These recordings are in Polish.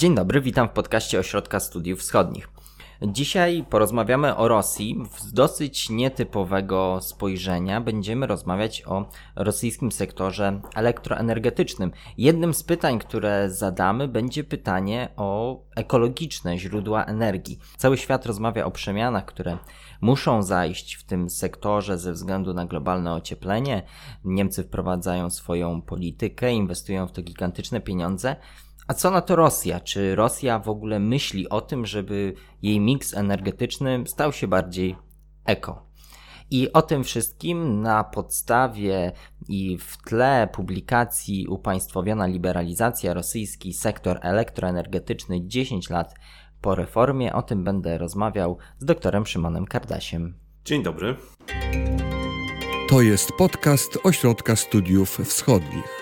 Dzień dobry, witam w podcaście Ośrodka Studiów Wschodnich. Dzisiaj porozmawiamy o Rosji z dosyć nietypowego spojrzenia. Będziemy rozmawiać o rosyjskim sektorze elektroenergetycznym. Jednym z pytań, które zadamy, będzie pytanie o ekologiczne źródła energii. Cały świat rozmawia o przemianach, które muszą zajść w tym sektorze ze względu na globalne ocieplenie. Niemcy wprowadzają swoją politykę, inwestują w to gigantyczne pieniądze. A co na to Rosja? Czy Rosja w ogóle myśli o tym, żeby jej miks energetyczny stał się bardziej eko? I o tym wszystkim na podstawie i w tle publikacji Upaństwowiona liberalizacja rosyjski sektor elektroenergetyczny 10 lat po reformie. O tym będę rozmawiał z doktorem Szymonem Kardasiem. Dzień dobry. To jest podcast Ośrodka Studiów Wschodnich.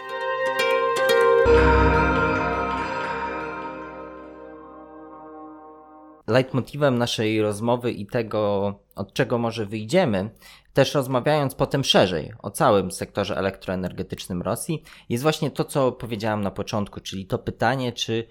Leitmotivem naszej rozmowy i tego, od czego może wyjdziemy, też rozmawiając potem szerzej o całym sektorze elektroenergetycznym Rosji, jest właśnie to, co powiedziałem na początku, czyli to pytanie, czy,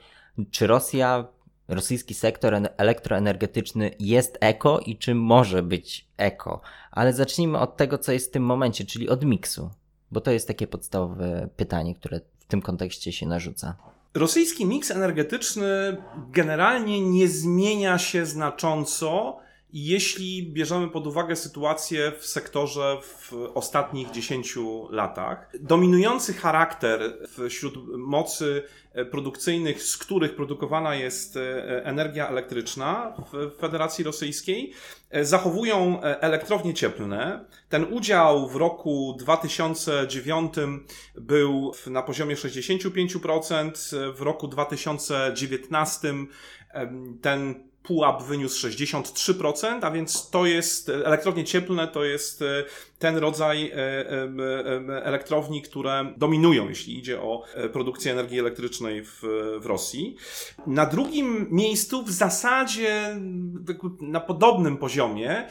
czy Rosja, rosyjski sektor elektroenergetyczny jest eko i czy może być eko. Ale zacznijmy od tego, co jest w tym momencie, czyli od miksu, bo to jest takie podstawowe pytanie, które w tym kontekście się narzuca. Rosyjski miks energetyczny generalnie nie zmienia się znacząco, jeśli bierzemy pod uwagę sytuację w sektorze w ostatnich 10 latach. Dominujący charakter wśród mocy produkcyjnych, z których produkowana jest e, energia elektryczna w Federacji Rosyjskiej, e, zachowują e, elektrownie cieplne. Ten udział w roku 2009 był na poziomie 65%, w roku 2019 ten pułap wyniósł 63%, a więc to jest elektrownie cieplne, to jest e, ten rodzaj e, e, elektrowni, które dominują, jeśli idzie o produkcję energii elektrycznej w, w Rosji. Na drugim miejscu, w zasadzie na podobnym poziomie,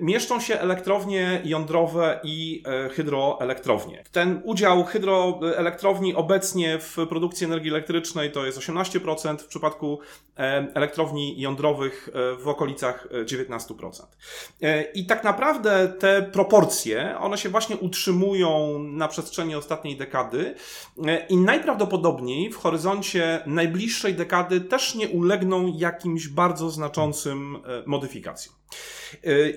mieszczą się elektrownie jądrowe i hydroelektrownie. Ten udział hydroelektrowni obecnie w produkcji energii elektrycznej to jest 18%, w przypadku elektrowni jądrowych E, w okolicach 19%. E, e, I tak naprawdę te proporcje, one się właśnie utrzymują na przestrzeni ostatniej dekady i najprawdopodobniej w horyzoncie najbliższej dekady też nie ulegną jakimś bardzo znaczącym modyfikacjom.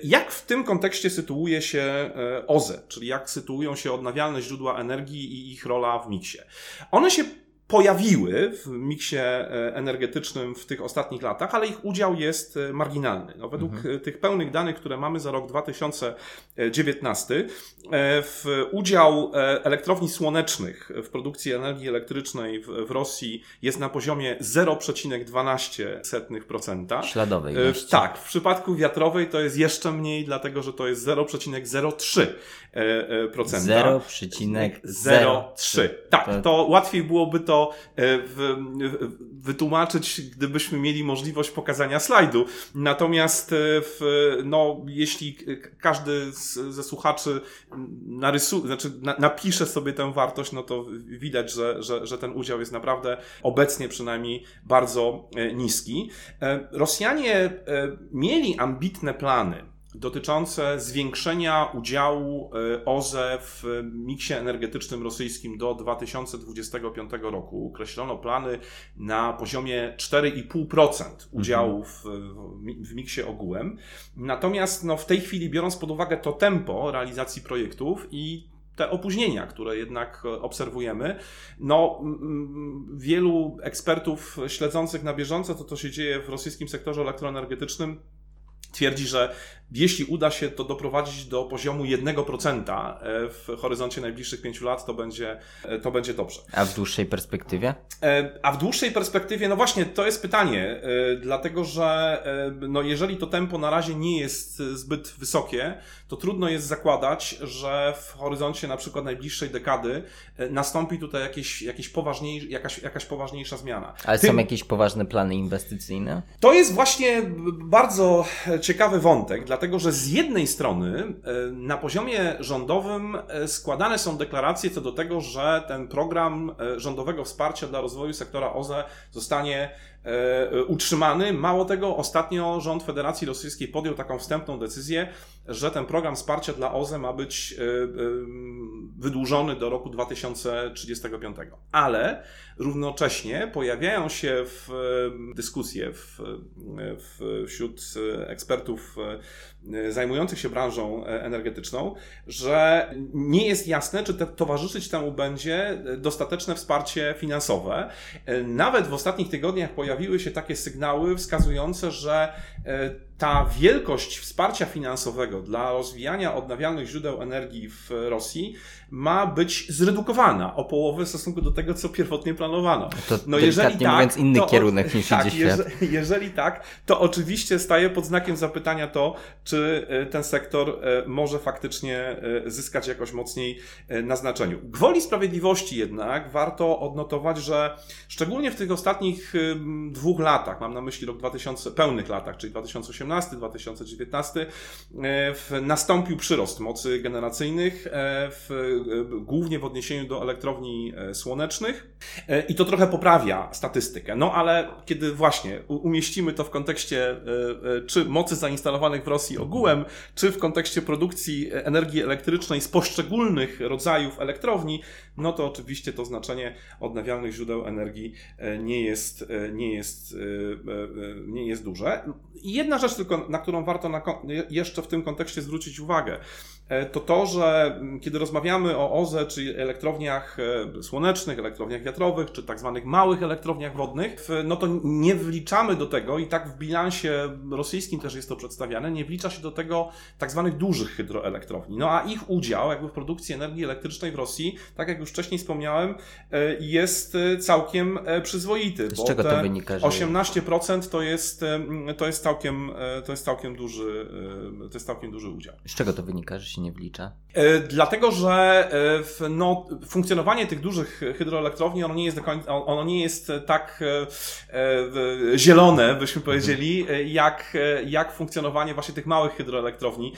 Jak w tym kontekście sytuuje się OZE, czyli jak sytuują się odnawialne źródła energii i ich rola w miksie? One się pojawiły w miksie e, energetycznym w tych ostatnich latach, ale ich udział jest e, marginalny. No, według mhm. tych pełnych danych, które mamy za rok 2019, e, w udział elektrowni słonecznych w produkcji energii elektrycznej w, w Rosji jest na poziomie 0,12%. Śladowej. Ilości. Tak, w przypadku wiatrowej to jest jeszcze mniej, dlatego że to jest 0,03%. 0,03. Tak, to łatwiej byłoby to E, w, wytłumaczyć, gdybyśmy mieli możliwość pokazania slajdu. Natomiast e, w, no, jeśli każdy z, ze słuchaczy znaczy na, napisze sobie tę wartość, no to widać, że, że, że ten udział jest naprawdę obecnie przynajmniej bardzo e, niski. Rosjanie mieli ambitne plany dotyczące zwiększenia udziału e, OZE w miksie energetycznym rosyjskim do 2025 roku. Określono plany na poziomie 4,5% udziału w, w miksie ogółem. Natomiast no, w tej chwili, biorąc pod uwagę to tempo realizacji projektów i te opóźnienia, które jednak obserwujemy. No, wielu ekspertów śledzących na bieżąco to, co się dzieje w rosyjskim sektorze elektroenergetycznym, twierdzi, że jeśli uda się to doprowadzić do poziomu 1% e, w horyzoncie najbliższych 5 lat, to będzie, e, to będzie dobrze. A w dłuższej perspektywie? E, a w dłuższej perspektywie, no właśnie, to jest pytanie, dlatego że no jeżeli to tempo na razie nie jest zbyt wysokie, to trudno jest zakładać, że w horyzoncie na przykład najbliższej dekady nastąpi tutaj jakieś, jakieś poważniej, jakaś, jakaś poważniejsza zmiana. Ale Tym, są jakieś poważne plany inwestycyjne? To jest właśnie bardzo ciekawy wątek, dlatego że z jednej strony e, na poziomie rządowym e, składane są deklaracje co do tego, że ten program e, rządowego wsparcia dla rozwoju sektora OZE zostanie utrzymany. Mało tego, ostatnio rząd Federacji Rosyjskiej podjął taką wstępną decyzję, że ten program wsparcia dla OZE ma być wydłużony do roku 2035. Ale równocześnie pojawiają się w dyskusje w, w, wśród ekspertów zajmujących się branżą energetyczną, że nie jest jasne, czy te, towarzyszyć temu będzie dostateczne wsparcie finansowe. Nawet w ostatnich tygodniach pojawiły się takie sygnały wskazujące, że ta wielkość wsparcia finansowego dla rozwijania odnawialnych źródeł energii w Rosji ma być zredukowana o połowę w stosunku do tego, co pierwotnie planowano. To no jeżeli tak, mówiąc inny to, kierunek niż tak, idzie jeżeli, jeżeli tak, to oczywiście staje pod znakiem zapytania to, czy e, ten sektor e, może faktycznie e, zyskać jakoś mocniej na znaczeniu. Gwoli sprawiedliwości jednak warto odnotować, że szczególnie w tych ostatnich dwóch latach, mam na myśli rok 2000, pełnych latach, czyli 2018-2019, nastąpił przyrost mocy generacyjnych w głównie w odniesieniu do elektrowni e, słonecznych e, i to trochę poprawia statystykę. No ale kiedy właśnie umieścimy to w kontekście e, czy mocy zainstalowanych w Rosji ogółem, czy w kontekście produkcji energii elektrycznej z poszczególnych rodzajów elektrowni, no to oczywiście to znaczenie odnawialnych źródeł energii nie jest, nie jest, nie jest duże. I jedna rzecz tylko, na którą warto na, jeszcze w tym kontekście zwrócić uwagę. E, to to, że mm, kiedy rozmawiamy o OZE, czy elektrowniach e, słonecznych, elektrowniach wiatrowych, czy tak zwanych małych elektrowniach wodnych, no to nie wliczamy do tego, i tak w bilansie rosyjskim też jest to przedstawiane, nie wlicza się do tego tak zwanych dużych hydroelektrowni. No a ich udział jakby w produkcji energii elektrycznej w Rosji, tak jak już wcześniej wspomniałem, e, jest całkiem przyzwoity. Z czego to wynika? Że... 18% to jest, to jest całkiem, to jest całkiem duży, to jest całkiem duży udział. Z czego to wynika, że się się nie wlicza? E, dlatego, że e, no, funkcjonowanie tych dużych hydroelektrowni ono nie jest, do końca, ono nie jest tak e, zielone, byśmy powiedzieli, jak, jak funkcjonowanie właśnie tych małych hydroelektrowni,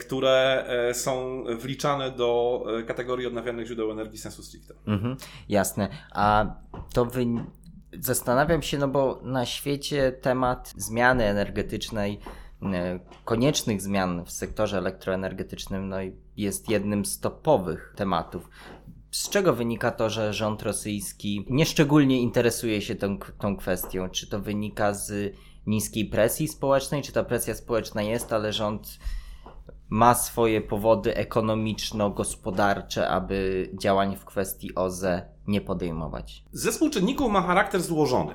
które są wliczane do kategorii odnawialnych źródeł energii sensu stricte. Mhm, jasne. A to wy... Zastanawiam się, no bo na świecie temat zmiany energetycznej koniecznych zmian w sektorze elektroenergetycznym no, jest jednym z topowych tematów. Z czego wynika to, że rząd rosyjski nieszczególnie interesuje się tą, tą kwestią? Czy to wynika z niskiej presji społecznej? Czy ta presja społeczna jest, ale rząd ma swoje powody ekonomiczno-gospodarcze, aby działań w kwestii OZE nie podejmować? Zespół czynników ma charakter złożony.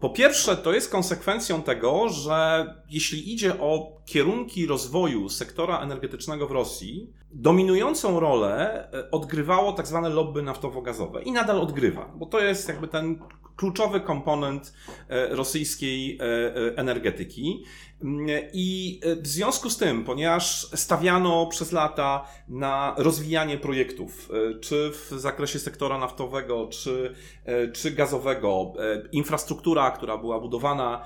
Po pierwsze, to jest konsekwencją tego, że jeśli idzie o kierunki rozwoju sektora energetycznego w Rosji, dominującą rolę e, odgrywało tak zwane lobby naftowo-gazowe i nadal odgrywa, bo to jest jakby ten kluczowy komponent e, rosyjskiej e, energetyki. I w związku z tym, ponieważ stawiano przez lata na rozwijanie projektów, czy w zakresie sektora naftowego, czy, czy gazowego, infrastruktura, która była budowana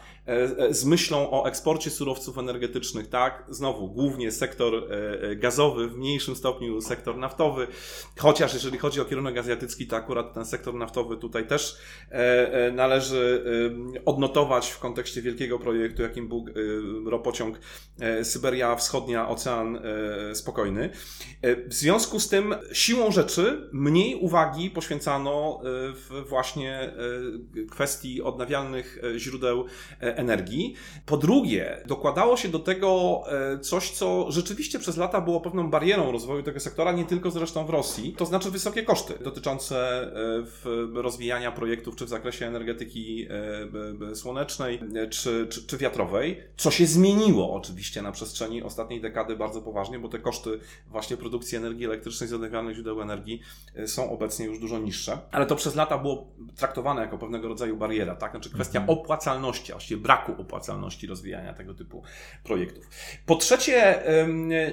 z myślą o eksporcie surowców energetycznych, tak, znowu głównie sektor gazowy, w mniejszym stopniu sektor naftowy, chociaż jeżeli chodzi o kierunek azjatycki, to akurat ten sektor naftowy tutaj też należy odnotować w kontekście wielkiego projektu, jakim był ropociąg e, Syberia Wschodnia, Ocean e, Spokojny. E, w związku z tym siłą rzeczy mniej uwagi poświęcano właśnie kwestii odnawialnych źródeł energii. Po drugie, dokładało się do tego coś, co rzeczywiście przez lata było pewną barierą rozwoju tego sektora, nie tylko zresztą w Rosji, to znaczy wysokie koszty dotyczące rozwijania projektów czy w zakresie energetyki słonecznej czy, czy, czy wiatrowej, co się zmieniło oczywiście na przestrzeni ostatniej dekady bardzo poważnie, bo te koszty właśnie produkcji energii elektrycznej z odnawialnych źródeł energii są obecnie już dużo niższe. Ale to przez lata było traktowane jako pewnego rodzaju bariera, tak? Znaczy kwestia mhm. opłacalności, właściwie braku opłacalności rozwijania tego typu projektów. Po trzecie,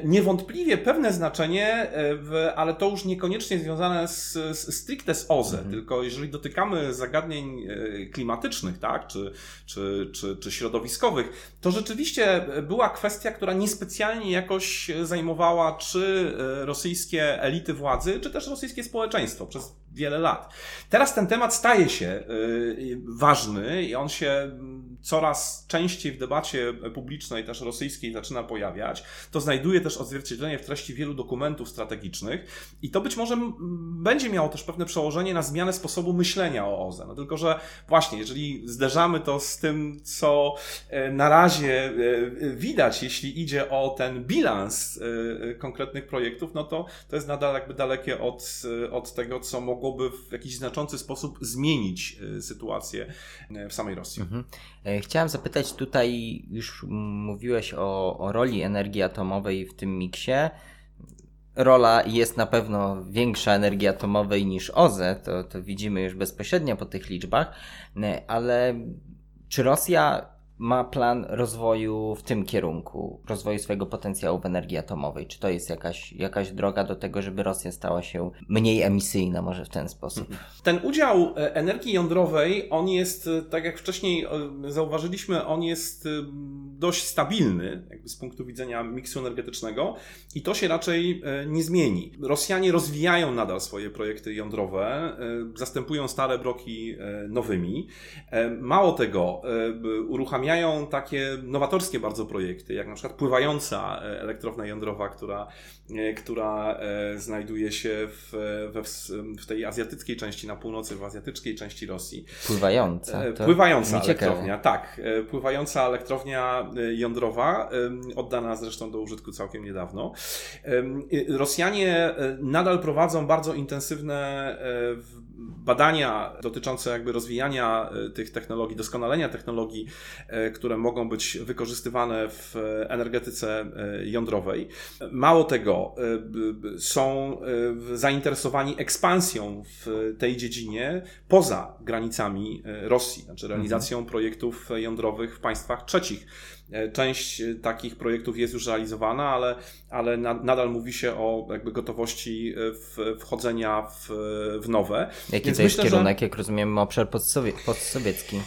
niewątpliwie pewne znaczenie, y, ale to już niekoniecznie związane z, z stricte z OZE, mhm. tylko jeżeli dotykamy zagadnień zagadnień klimatycznych, tak, czy, czy, czy, czy środowiskowych, to rzeczywiście była kwestia, która niespecjalnie jakoś zajmowała czy rosyjskie elity władzy, czy też rosyjskie społeczeństwo przez wiele lat. Teraz ten temat staje się ważny i on się coraz częściej w debacie publicznej, też rosyjskiej, zaczyna pojawiać. To znajduje też odzwierciedlenie w treści wielu dokumentów strategicznych i to być może będzie miało też pewne przełożenie na zmianę sposobu myślenia o OZE. No tylko, że właśnie, jeżeli zderzamy to z tym, co e, na razie e, widać, jeśli idzie o ten bilans e, konkretnych projektów, no to to jest nadal jakby dalekie od, od tego, co mogłoby w jakiś znaczący sposób zmienić sytuację w samej Rosji. Mhm. E, chciałem zapytać tutaj, już mówiłeś o, o roli energii atomowej w tym miksie. Rola jest na pewno większa energii atomowej niż OZE, to, to widzimy już bezpośrednio po tych liczbach, e, ale czy Rosja ma plan rozwoju w tym kierunku, rozwoju swojego potencjału w energii atomowej? Czy to jest jakaś, jakaś droga do tego, żeby Rosja stała się mniej emisyjna, może w ten sposób? Ten udział e, energii jądrowej, on jest, e, tak jak wcześniej e, zauważyliśmy, on jest dość stabilny, jakby z punktu widzenia miksu energetycznego i to się raczej nie zmieni. Rosjanie rozwijają nadal swoje projekty jądrowe, zastępują stare bloki nowymi. Mało tego, uruchamiają uruchamiają takie nowatorskie bardzo projekty, jak na przykład pływająca e, elektrownia jądrowa, która, e, która e, znajduje się w, we, w tej azjatyckiej części, na północy, w azjatyckiej części Rosji. Pływająca. Pływająca elektrownia, tak. Pływająca elektrownia jądrowa, oddana zresztą do użytku całkiem niedawno. Rosjanie nadal prowadzą bardzo intensywne badania dotyczące jakby rozwijania tych technologii, doskonalenia technologii E, które mogą być wykorzystywane w energetyce e, jądrowej. Mało tego, e, są zainteresowani ekspansją w tej dziedzinie poza granicami Rosji, znaczy realizacją mhm. projektów jądrowych w państwach trzecich. Część takich projektów jest już realizowana, ale, ale nadal mówi się o jakby gotowości wchodzenia w, w nowe. Jaki Więc to jest myślę, kierunek, że... jak rozumiem, obszar postsowiecki?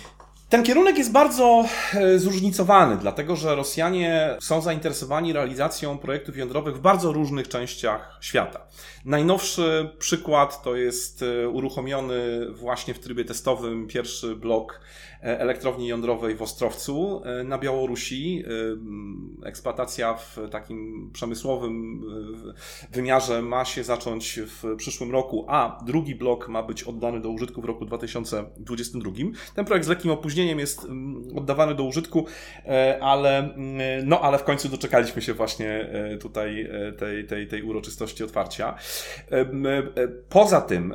Ten kierunek jest bardzo e, zróżnicowany, dlatego że Rosjanie są zainteresowani realizacją projektów jądrowych w bardzo różnych częściach świata. Najnowszy przykład to jest e, uruchomiony właśnie w trybie testowym pierwszy blok e, elektrowni jądrowej w Ostrowcu na Białorusi. Eksploatacja w takim przemysłowym wymiarze ma się zacząć w przyszłym roku, a drugi blok ma być oddany do użytku w roku 2022. Ten projekt z lekkim opóźnieniem opóźnieniem jest mm, oddawany do użytku, e, ale, mm, no, ale w końcu doczekaliśmy się właśnie e, tutaj e, tej, tej, tej uroczystości otwarcia. Poza tym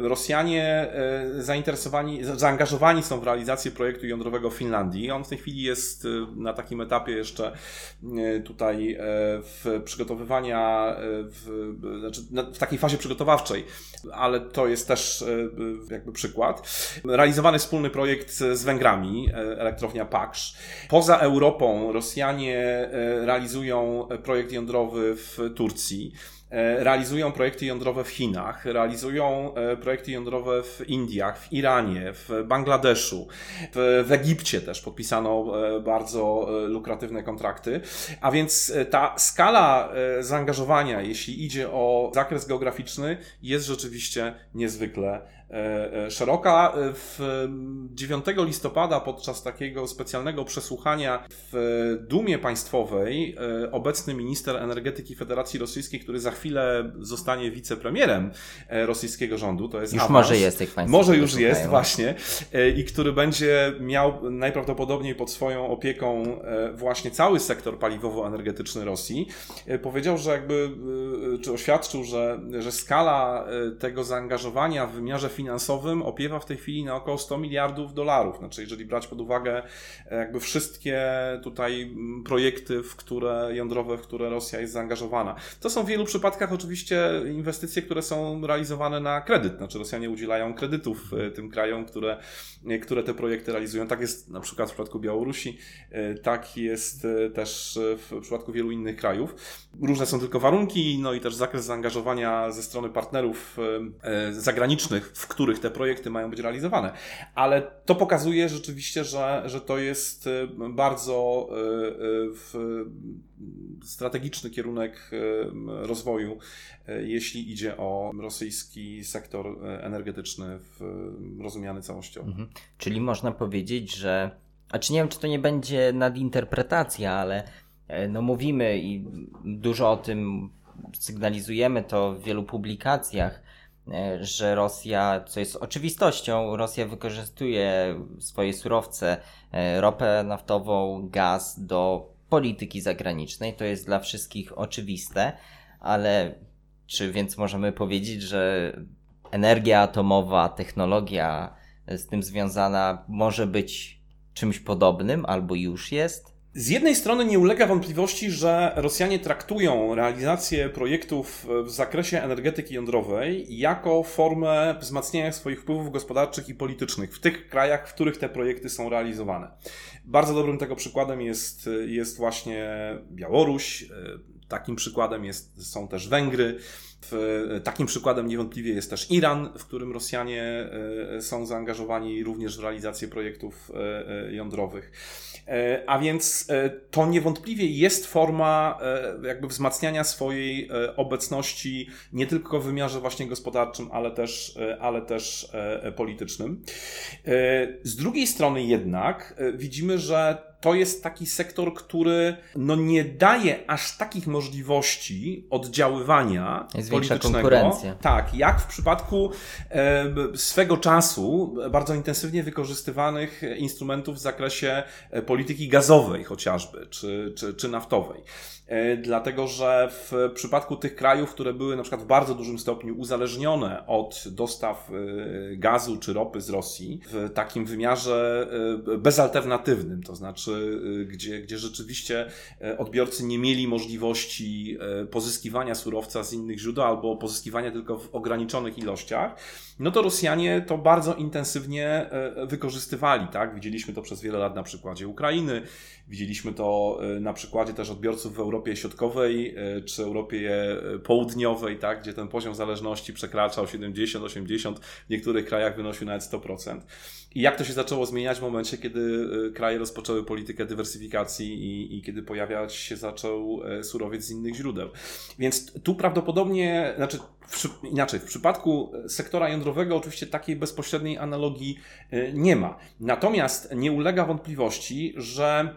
Rosjanie zainteresowani, zaangażowani są w realizację projektu jądrowego w Finlandii. On w tej chwili jest na takim etapie jeszcze tutaj w przygotowywania, w, znaczy w takiej fazie przygotowawczej, ale to jest też jakby przykład. Realizowany wspólny projekt z Węgrami E, elektrownia Paksz. Poza Europą Rosjanie e, realizują projekt jądrowy w Turcji. E, realizują projekty jądrowe w Chinach, realizują projekty jądrowe w Indiach, w Iranie, w Bangladeszu, w, w, Egipcie też podpisano bardzo lukratywne kontrakty. A więc ta skala zaangażowania, jeśli idzie o zakres geograficzny, jest rzeczywiście niezwykle szeroka. E, w 9 listopada podczas takiego specjalnego przesłuchania w Dumie Państwowej obecny minister energetyki Federacji Rosyjskiej, który za chwilę zostanie wicepremierem rosyjskiego rządu, to jest Już awans, może jest, jak Państwo Może już jest, właśnie. I który będzie miał najprawdopodobniej pod swoją opieką właśnie cały sektor paliwowo-energetyczny Rosji, powiedział, że jakby, czy oświadczył, że, że skala tego zaangażowania w wymiarze finansowym finansowym opiewa w tej chwili na około 100 miliardów dolarów. Znaczy, jeżeli brać pod uwagę e, jakby wszystkie tutaj projekty, w które jądrowe, w które Rosja jest zaangażowana. To są w wielu przypadkach oczywiście inwestycje, które są realizowane na kredyt. Znaczy Rosjanie udzielają kredytów tym krajom, które, które te projekty realizują. Tak jest na przykład w przypadku Białorusi, tak jest też w przypadku wielu innych krajów. Różne są tylko warunki, no i też zakres zaangażowania ze strony partnerów zagranicznych, w których te projekty mają być realizowane. Ale to pokazuje rzeczywiście, że, że to jest bardzo strategiczny kierunek rozwoju, jeśli idzie o rosyjski sektor energetyczny rozumiany całościowo. Mhm. Czyli można powiedzieć, że. A czy nie wiem, czy to nie będzie nadinterpretacja, ale e, no mówimy i dużo o tym sygnalizujemy to w wielu publikacjach, że Rosja, co jest oczywistością, Rosja wykorzystuje swoje surowce, e, ropę naftową, gaz do polityki zagranicznej. To jest dla wszystkich oczywiste, ale czy więc możemy powiedzieć, że energia atomowa, technologia z tym związana może być czymś podobnym albo już jest? Z jednej strony nie ulega wątpliwości, że Rosjanie traktują realizację projektów w zakresie energetyki jądrowej jako formę wzmacniania swoich wpływów gospodarczych i politycznych w tych krajach, w których te projekty są realizowane. Bardzo dobrym tego przykładem jest, jest właśnie Białoruś, takim przykładem jest, są też Węgry. Takim przykładem niewątpliwie jest też Iran, w którym Rosjanie e, są zaangażowani również w realizację projektów e, e, jądrowych. A więc to niewątpliwie jest forma jakby wzmacniania swojej obecności nie tylko w wymiarze właśnie gospodarczym, ale też, ale też politycznym. Z drugiej strony jednak widzimy, że to jest taki sektor, który no nie daje aż takich możliwości oddziaływania jest politycznego. Tak, jak w przypadku swego czasu bardzo intensywnie wykorzystywanych instrumentów w zakresie e, polityki gazowej chociażby, czy, czy, czy naftowej. E, dlatego że w przypadku tych krajów, które były na przykład w bardzo dużym stopniu uzależnione od dostaw e, gazu czy ropy z Rosji, w takim wymiarze e, bezalternatywnym, to znaczy gdzie, gdzie rzeczywiście odbiorcy nie mieli możliwości pozyskiwania surowca z innych źródeł albo pozyskiwania tylko w ograniczonych ilościach, no to Rosjanie to bardzo intensywnie wykorzystywali, tak? Widzieliśmy to przez wiele lat na przykładzie Ukrainy, widzieliśmy to na przykładzie też odbiorców w Europie, Środkowej e, czy Europie e, Południowej, tak, gdzie ten poziom zależności przekraczał 70-80, w niektórych krajach wynosił nawet 100%. I jak to się zaczęło zmieniać w momencie, kiedy e, kraje rozpoczęły politykę dywersyfikacji i, i kiedy pojawiać się zaczął surowiec z innych źródeł. Więc tu prawdopodobnie, znaczy w, inaczej, w przypadku sektora jądrowego oczywiście takiej bezpośredniej analogii nie ma. Natomiast nie ulega wątpliwości, że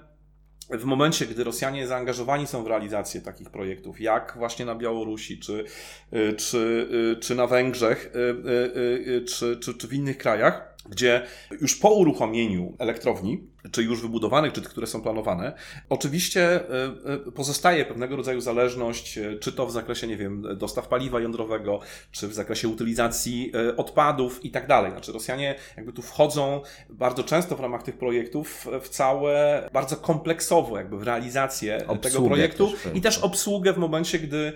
w momencie, gdy Rosjanie zaangażowani są w realizację takich projektów, jak właśnie na Białorusi, czy, y, czy, y, czy na Węgrzech, y, czy, czy, czy w innych krajach, gdzie już po uruchomieniu elektrowni czy już wybudowanych, czy tych, które są planowane, oczywiście e, e, pozostaje pewnego rodzaju zależność, e, czy to w zakresie, nie wiem, dostaw paliwa jądrowego, czy w zakresie utylizacji odpadów i tak dalej. Znaczy Rosjanie jakby tu wchodzą bardzo często w ramach tych projektów w całe, bardzo kompleksowo jakby w realizację Obsługę tego projektu też, i też obsługę w momencie, gdy,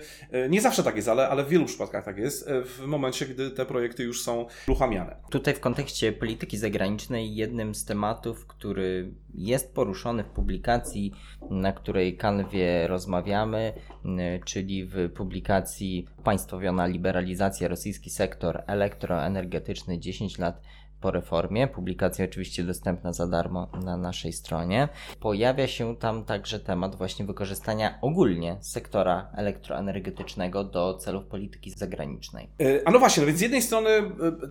nie zawsze tak jest, ale, ale w wielu przypadkach tak jest, w momencie, gdy te projekty już są uruchamiane. Tutaj w kontekście polityki zagranicznej jednym z tematów, który jest poruszony w publikacji, na której kanwie rozmawiamy, czyli w publikacji Państwowiona liberalizacja rosyjski sektor elektroenergetyczny 10 lat po reformie. Publikacja oczywiście dostępna za darmo na naszej stronie. Pojawia się tam także temat właśnie wykorzystania ogólnie sektora elektroenergetycznego do celów polityki zagranicznej. E, a no właśnie, no więc z jednej strony e,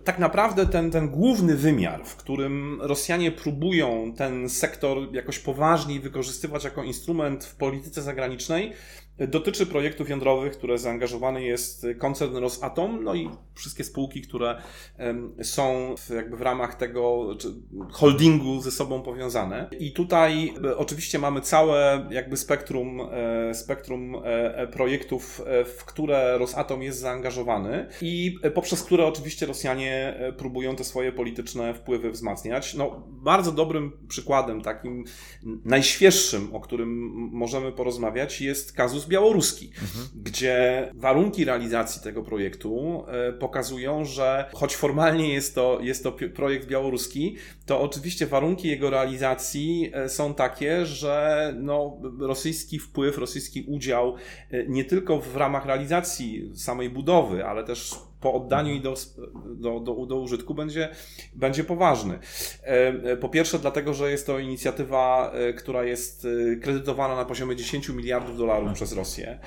tak naprawdę ten, ten główny wymiar, w którym Rosjanie próbują ten sektor jakoś poważniej wykorzystywać jako instrument w polityce zagranicznej, dotyczy projektów jądrowych, które zaangażowany jest koncern Rosatom, no i wszystkie spółki, które są jakby w ramach tego holdingu ze sobą powiązane. I tutaj e, oczywiście mamy całe jakby spektrum, e, spektrum e, projektów, w które Rosatom jest zaangażowany i poprzez które oczywiście Rosjanie próbują te swoje polityczne wpływy wzmacniać. No, bardzo dobrym przykładem, takim najświeższym, o którym możemy porozmawiać, jest kazus białoruski, mhm. gdzie warunki realizacji tego projektu e, pokazują, że choć formalnie jest to, jest to projekt białoruski, to oczywiście warunki jego realizacji e, są takie, że no, rosyjski wpływ, rosyjski udział e, nie tylko w ramach realizacji samej budowy, ale też po oddaniu i do, do, do, do użytku będzie, będzie poważny. E, e, po pierwsze, dlatego, że jest to inicjatywa, e, która jest kredytowana na poziomie 10 miliardów dolarów przez Rosję,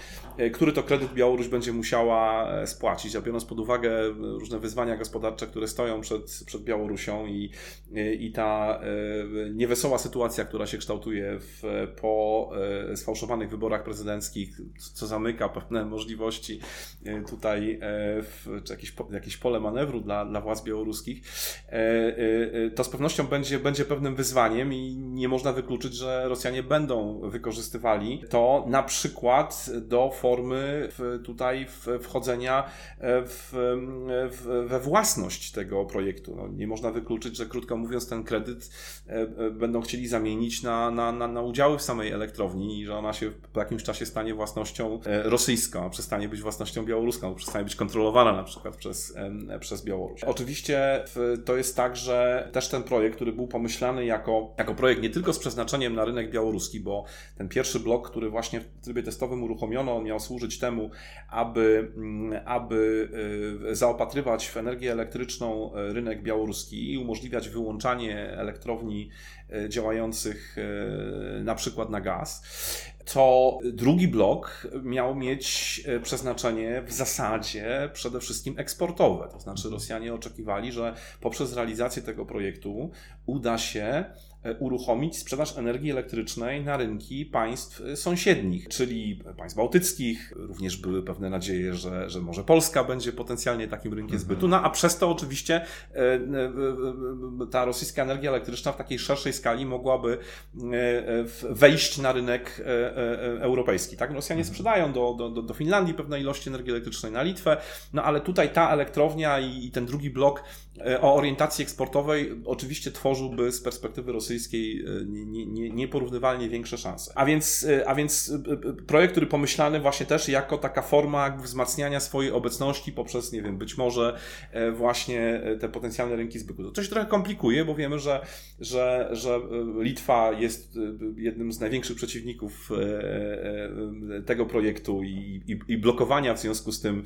który to kredyt Białoruś będzie musiała spłacić, a biorąc pod uwagę różne wyzwania gospodarcze, które stoją przed, przed Białorusią i, i ta niewesoła sytuacja, która się kształtuje w, po sfałszowanych wyborach prezydenckich, co zamyka pewne możliwości tutaj w, jakieś, jakieś pole manewru dla, dla władz białoruskich, e, e, e, to z pewnością będzie, będzie pewnym wyzwaniem i nie można wykluczyć, że Rosjanie będą wykorzystywali to na przykład do formy tutaj wchodzenia w, w, we własność tego projektu. No, nie można wykluczyć, że krótko mówiąc ten kredyt będą chcieli zamienić na, na, na, na udziały w samej elektrowni i że ona się po jakimś czasie stanie własnością rosyjską, a przestanie być własnością białoruską, przestanie być kontrolowana na przykład przykład przez, przez Białoruś. Oczywiście to jest tak, że też ten projekt, który był pomyślany jako, jako projekt nie tylko z przeznaczeniem na rynek białoruski, bo ten pierwszy blok, który właśnie w trybie testowym uruchomiono, on miał służyć temu, aby, mm, aby y, zaopatrywać w energię elektryczną y, rynek białoruski i umożliwiać wyłączanie elektrowni y, działających na przykład na gaz to drugi blok miał mieć e, przeznaczenie w zasadzie przede wszystkim eksportowe. To znaczy Rosjanie oczekiwali, że poprzez realizację tego projektu uda się uruchomić sprzedaż energii elektrycznej na rynki państw e, sąsiednich, czyli państw bałtyckich. Również były pewne nadzieje, że, że może Polska będzie potencjalnie takim rynkiem mhm. zbytu. No a przez to oczywiście e, ta rosyjska energia elektryczna w takiej szerszej skali mogłaby wejść na rynek europejski. Tak? Rosjanie mhm. sprzedają do, do, do Finlandii pewne ilości energii elektrycznej, na Litwę, no ale tutaj ta elektrownia i, i ten drugi blok o orientacji eksportowej oczywiście tworzyłby z perspektywy rosyjskiej e, nie, nie, nieporównywalnie większe szanse. A więc, e, a więc e, projekt, który pomyślany właśnie też jako taka forma wzmacniania swojej obecności poprzez, nie wiem, być może właśnie te potencjalne rynki zbytu. To się trochę komplikuje, bo wiemy, że, że, że Litwa jest jednym z największych przeciwników tego projektu i, i, i blokowania w związku z tym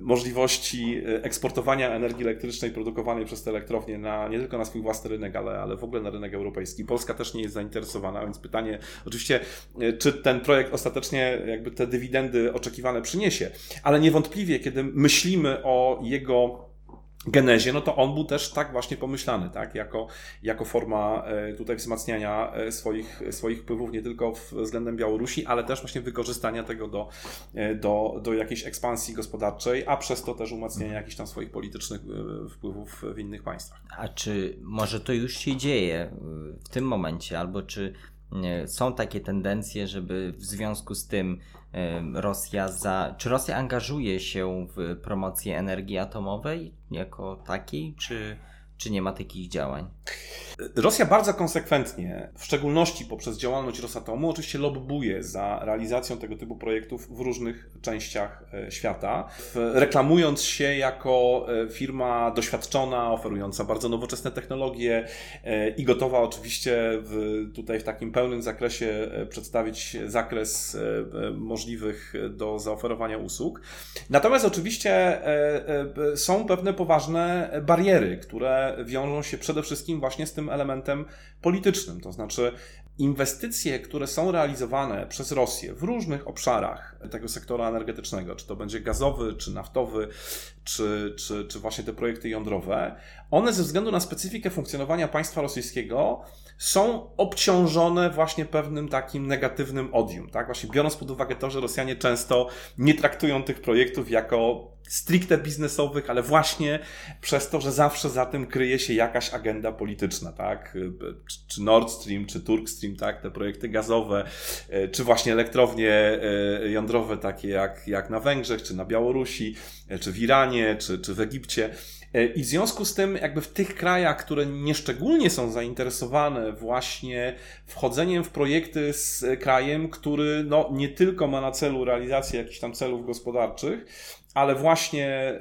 możliwości eksportowania energii elektrycznej produkowanej przez te elektrownie na, nie tylko na swój własny rynek, ale, ale w ogóle na rynek europejski. Polska też nie jest zainteresowana, więc pytanie oczywiście, e, czy ten projekt ostatecznie jakby te dywidendy oczekiwane przyniesie, ale niewątpliwie, kiedy myślimy o jego genezie, no to on był też tak właśnie pomyślany, tak, jako, jako forma e, tutaj wzmacniania e, swoich, swoich wpływów nie tylko względem Białorusi, ale też właśnie wykorzystania tego do, do, do jakiejś ekspansji gospodarczej, a przez to też umacniania jakichś tam swoich politycznych wpływów w innych państwach. A czy może to już się dzieje w tym momencie, albo czy są takie tendencje, żeby w związku z tym Rosja za. Czy Rosja angażuje się w promocję energii atomowej jako takiej, czy, czy nie ma takich działań? Rosja bardzo konsekwentnie, w szczególności poprzez działalność Rosatomu, oczywiście lobbuje za realizacją tego typu projektów w różnych częściach e, świata, reklamując się jako e, firma doświadczona, oferująca bardzo nowoczesne technologie e, i gotowa oczywiście w, tutaj w takim pełnym zakresie przedstawić zakres możliwych do zaoferowania usług. Natomiast oczywiście są pewne poważne bariery, które wiążą się przede wszystkim właśnie z tym elementem politycznym. To znaczy, inwestycje, które są realizowane przez Rosję w różnych obszarach tego sektora energetycznego, czy to będzie gazowy, czy naftowy, czy, czy, czy właśnie te projekty jądrowe, one ze względu na specyfikę funkcjonowania państwa rosyjskiego są obciążone właśnie pewnym takim negatywnym odium. Tak? Właśnie biorąc pod uwagę to, że Rosjanie często nie traktują tych projektów jako stricte biznesowych, ale właśnie przez to, że zawsze za tym kryje się jakaś agenda polityczna, tak? Czy Nord Stream, czy Turk Stream, tak? Te projekty gazowe, czy właśnie elektrownie e, jądrowe, takie jak, jak na Węgrzech, czy na Białorusi, e, czy w Iranie, czy, czy w Egipcie. I w związku z tym, jakby w tych krajach, które nieszczególnie są zainteresowane właśnie wchodzeniem w projekty z krajem, który no, nie tylko ma na celu realizację jakichś tam celów gospodarczych, ale właśnie e,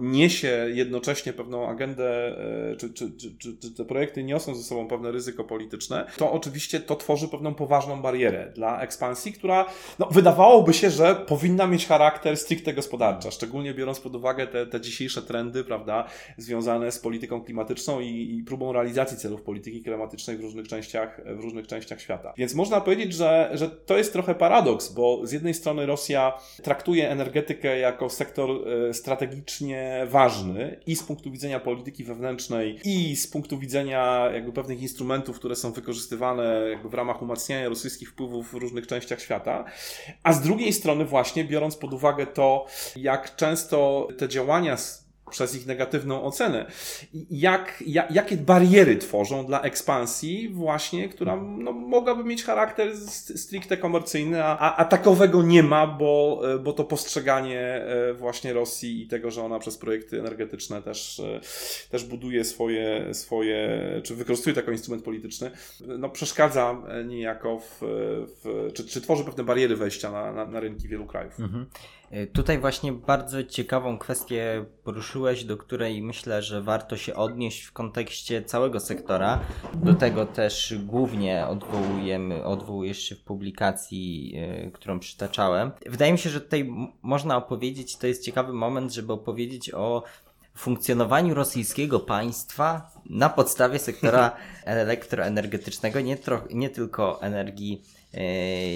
niesie jednocześnie pewną agendę, e, czy, czy, czy, czy, te projekty niosą ze sobą pewne ryzyko polityczne, to oczywiście to tworzy pewną poważną barierę dla ekspansji, która no, wydawałoby się, że powinna mieć charakter stricte gospodarcza, szczególnie biorąc pod uwagę te, te dzisiejsze trendy, prawda, związane z polityką klimatyczną i, i próbą realizacji celów polityki klimatycznej w różnych częściach, w różnych częściach świata. Więc można powiedzieć, że, że to jest trochę paradoks, bo z jednej strony Rosja traktuje energetykę jako jako sektor e, strategicznie ważny i z punktu widzenia polityki wewnętrznej, i z punktu widzenia jakby pewnych instrumentów, które są wykorzystywane jakby w ramach umacniania rosyjskich wpływów w różnych częściach świata, a z drugiej strony właśnie biorąc pod uwagę to, jak często te działania przez ich negatywną ocenę. Jak, jak, jakie bariery tworzą dla ekspansji właśnie, która no, mogłaby mieć charakter stricte komercyjny, a, a takowego nie ma, bo, bo to postrzeganie e, właśnie Rosji i tego, że ona przez projekty energetyczne też, e, też buduje swoje, swoje, czy wykorzystuje taki instrument polityczny, no przeszkadza niejako w, w czy, czy tworzy pewne bariery wejścia na, na, na rynki wielu krajów. Mhm. E, tutaj właśnie bardzo ciekawą kwestię poruszyłeś, do której myślę, że warto się odnieść w kontekście całego sektora. Do tego też głównie odwołujemy, odwołujesz się w publikacji, e, którą przytaczałem. Wydaje mi się, że tutaj można opowiedzieć, to jest ciekawy moment, żeby opowiedzieć o funkcjonowaniu rosyjskiego państwa na podstawie sektora elektroenergetycznego, nie, nie tylko energii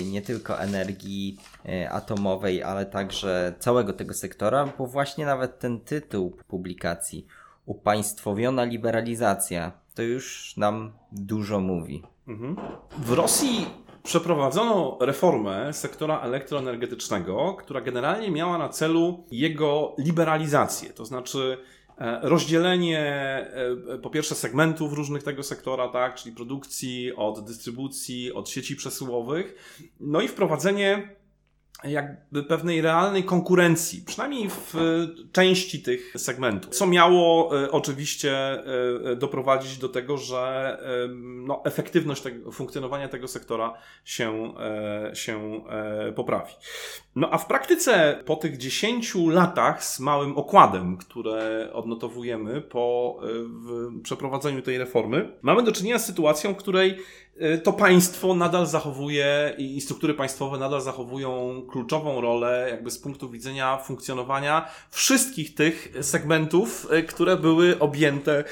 nie tylko energii e, atomowej, ale także całego tego sektora, bo właśnie nawet ten tytuł publikacji Upaństwowiona liberalizacja to już nam dużo mówi. Mhm. W Rosji przeprowadzono reformę sektora elektroenergetycznego, która generalnie miała na celu jego liberalizację, to znaczy E, rozdzielenie e, po pierwsze segmentów różnych tego sektora, tak, czyli produkcji, od dystrybucji, od sieci przesyłowych, no i wprowadzenie jakby pewnej realnej konkurencji, przynajmniej w części tych segmentów, co miało e, oczywiście doprowadzić do tego, że no, efektywność tego, funkcjonowania tego sektora się, się poprawi. No a w praktyce po tych 10 latach z małym okładem, które odnotowujemy po e, przeprowadzeniu tej reformy, mamy do czynienia z sytuacją, w której e, to państwo nadal zachowuje i struktury państwowe nadal zachowują kluczową rolę jakby z punktu widzenia funkcjonowania wszystkich tych segmentów, e, które były objęte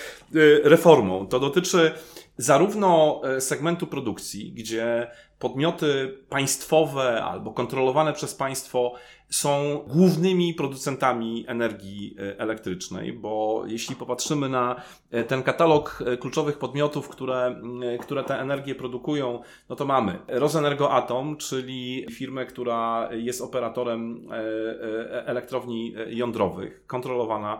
reformą. To dotyczy zarówno segmentu produkcji, gdzie podmioty państwowe albo kontrolowane przez państwo są głównymi producentami energii e, elektrycznej, bo jeśli popatrzymy na e, ten katalog e, kluczowych podmiotów, które, które tę energię produkują, no to mamy Rosenergoatom, czyli firmę, która jest operatorem elektrowni jądrowych, kontrolowana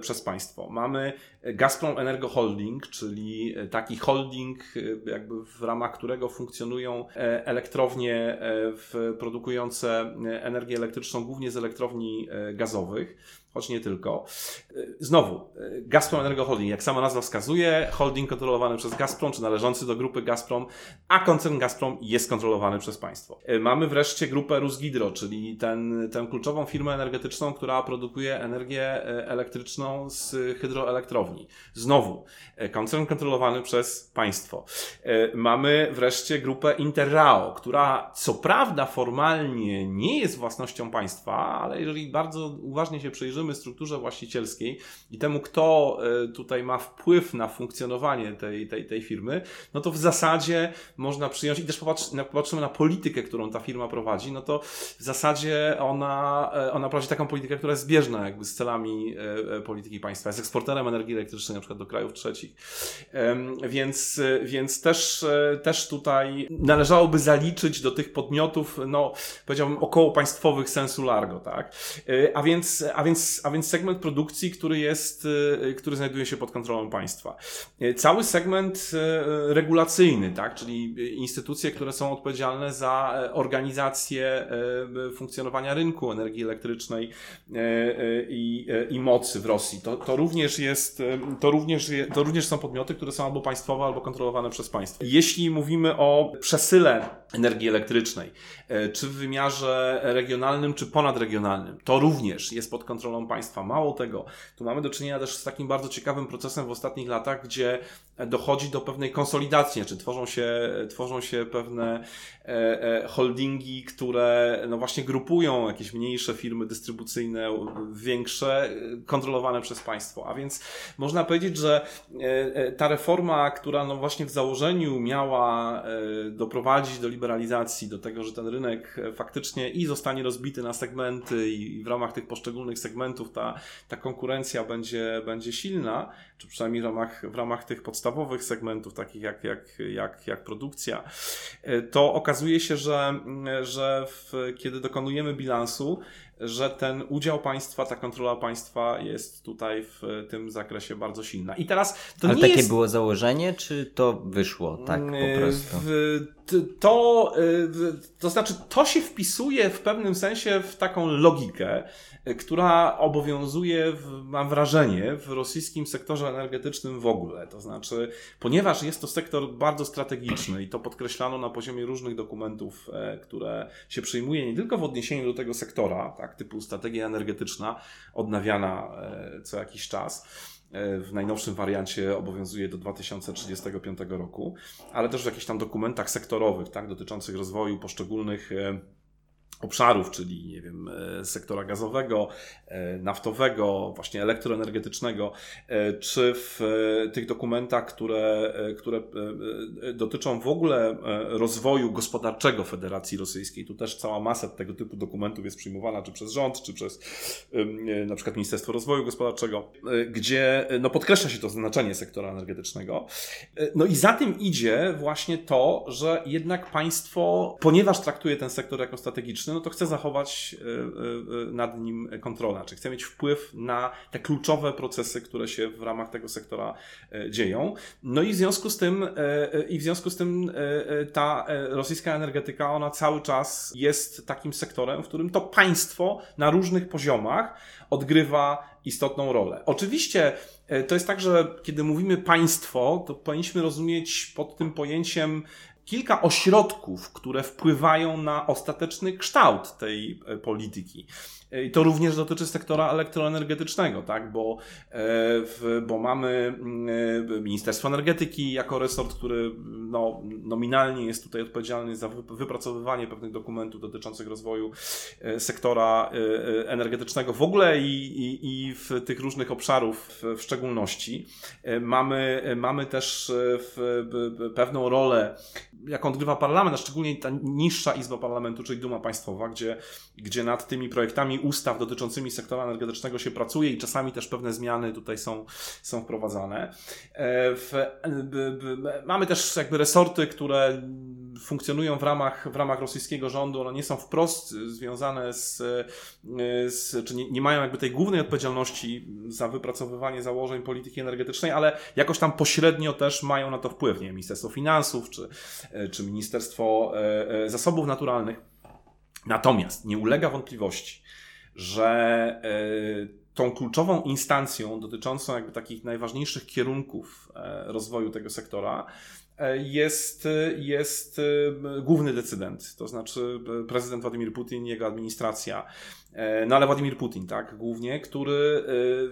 przez państwo. Mamy Gazprom Energo Holding, czyli taki holding, jakby w ramach którego funkcjonują elektrownie produkujące energię elektryczną głównie z elektrowni e, gazowych choć nie tylko. E, znowu, e, Gazprom Energo Holding, jak sama nazwa wskazuje, holding kontrolowany przez Gazprom, czy należący do grupy Gazprom, a koncern Gazprom jest kontrolowany przez państwo. E, mamy wreszcie grupę Rusgidro, czyli ten, tę kluczową firmę energetyczną, która produkuje energię elektryczną z hydroelektrowni. Znowu, koncern kontrolowany przez państwo. Mamy wreszcie grupę Interrao, która co prawda formalnie nie jest własnością państwa, ale jeżeli bardzo uważnie się przyjrzymy, przyjrzymy strukturze właścicielskiej i temu, kto e, tutaj ma wpływ na funkcjonowanie tej, tej, tej firmy, no to w zasadzie można przyjąć i też popatrzymy na politykę, którą ta firma prowadzi, no to w zasadzie ona, e, ona prowadzi taką politykę, która jest zbieżna jakby z celami e, polityki państwa. Jest eksporterem energii elektrycznej na przykład do krajów trzecich. Więc, więc też, też tutaj należałoby zaliczyć do tych podmiotów, no powiedziałbym około państwowych sensu largo, tak? A więc, a więc a więc segment produkcji, który jest, który znajduje się pod kontrolą państwa. Cały segment regulacyjny, tak, czyli instytucje, które są odpowiedzialne za organizację funkcjonowania rynku energii elektrycznej i, i mocy w Rosji. To, to również jest, to również, to również są podmioty, które są albo państwowe, albo kontrolowane przez państwo. Jeśli mówimy o przesyle energii elektrycznej, e, czy w wymiarze regionalnym, czy ponadregionalnym, to również jest pod kontrolą państwa. Mało tego, tu mamy do czynienia też z takim bardzo ciekawym procesem w ostatnich latach, gdzie dochodzi do pewnej konsolidacji, czy tworzą się, tworzą się pewne e, e, holdingi, które no właśnie grupują jakieś mniejsze firmy dystrybucyjne, większe, kontrolowane przez państwo. A więc można powiedzieć, że ta reforma, która no właśnie w założeniu miała doprowadzić do liberalizacji, do tego, że ten rynek faktycznie i zostanie rozbity na segmenty i w ramach tych poszczególnych segmentów ta, ta konkurencja będzie, będzie silna, czy przynajmniej w ramach, w ramach tych podstawowych segmentów, takich jak, jak, jak, jak produkcja, to okazuje się, że, że w, kiedy dokonujemy bilansu, że ten udział państwa, ta kontrola państwa jest tutaj w tym zakresie bardzo silna. I teraz to Ale nie takie jest... było założenie, czy to wyszło tak po mm, prostu? To, y, to znaczy, to się wpisuje w pewnym sensie w taką logikę, która obowiązuje, mam wrażenie, w rosyjskim sektorze energetycznym w ogóle. To znaczy, ponieważ jest to sektor bardzo strategiczny i to podkreślano na poziomie różnych dokumentów, e, które się przyjmuje nie tylko w odniesieniu do tego sektora, tak, typu strategia energetyczna odnawiana e, co jakiś czas, e, w najnowszym wariancie obowiązuje do 2035 roku, ale też w jakichś tam dokumentach sektorowych, tak, dotyczących rozwoju poszczególnych obszarów, czyli nie wiem, e, sektora gazowego, e, naftowego, właśnie elektroenergetycznego, e, czy w tych dokumentach, które, które dotyczą w ogóle rozwoju gospodarczego Federacji Rosyjskiej. Tu też cała masa tego typu dokumentów jest przyjmowana czy przez rząd, czy przez na przykład Ministerstwo Rozwoju Gospodarczego, gdzie no, podkreśla się to znaczenie sektora energetycznego. No i za tym idzie właśnie to, że jednak państwo, ponieważ traktuje ten sektor jako strategiczny, no to chce zachować e, e, nad nim kontrolę, czy chce mieć wpływ na te kluczowe procesy, które się w ramach tego sektora e, dzieją. No i w związku z tym, i w związku z tym ta rosyjska energetyka, ona cały czas jest takim sektorem, w którym to państwo na różnych poziomach odgrywa istotną rolę. Oczywiście to jest tak, że kiedy mówimy państwo, to powinniśmy rozumieć pod tym pojęciem kilka ośrodków, które wpływają na ostateczny kształt tej e, polityki. I to również dotyczy sektora elektroenergetycznego, tak? bo, e, w, bo mamy mm, e, Ministerstwo Energetyki jako resort, który no, nominalnie jest tutaj odpowiedzialny za wypracowywanie pewnych dokumentów dotyczących rozwoju e, sektora energetycznego w ogóle i, i, i w tych różnych obszarów w, szczególności. Mamy, mamy też w, pewną rolę, jaką odgrywa parlament, a szczególnie ta niższa izba parlamentu, czyli Duma Państwowa, gdzie, gdzie nad tymi projektami ustaw dotyczącymi sektora energetycznego się pracuje i czasami też pewne zmiany tutaj są, są wprowadzane. E, w, mamy też jakby resorty, które funkcjonują w ramach, w ramach rosyjskiego rządu, one nie są wprost związane z, z czy nie, nie mają jakby tej głównej odpowiedzialności za wypracowywanie założeń polityki energetycznej, ale jakoś tam pośrednio też mają na to wpływ, nie Ministerstwo Finansów, czy, czy Ministerstwo e, e, Zasobów Naturalnych. Natomiast nie ulega wątpliwości, że e, tą kluczową instancją dotyczącą jakby takich najważniejszych kierunków e, rozwoju tego sektora e, jest, jest główny decydent, to znaczy prezydent Władimir Putin, jego administracja. No ale Władimir Putin, tak, głównie, który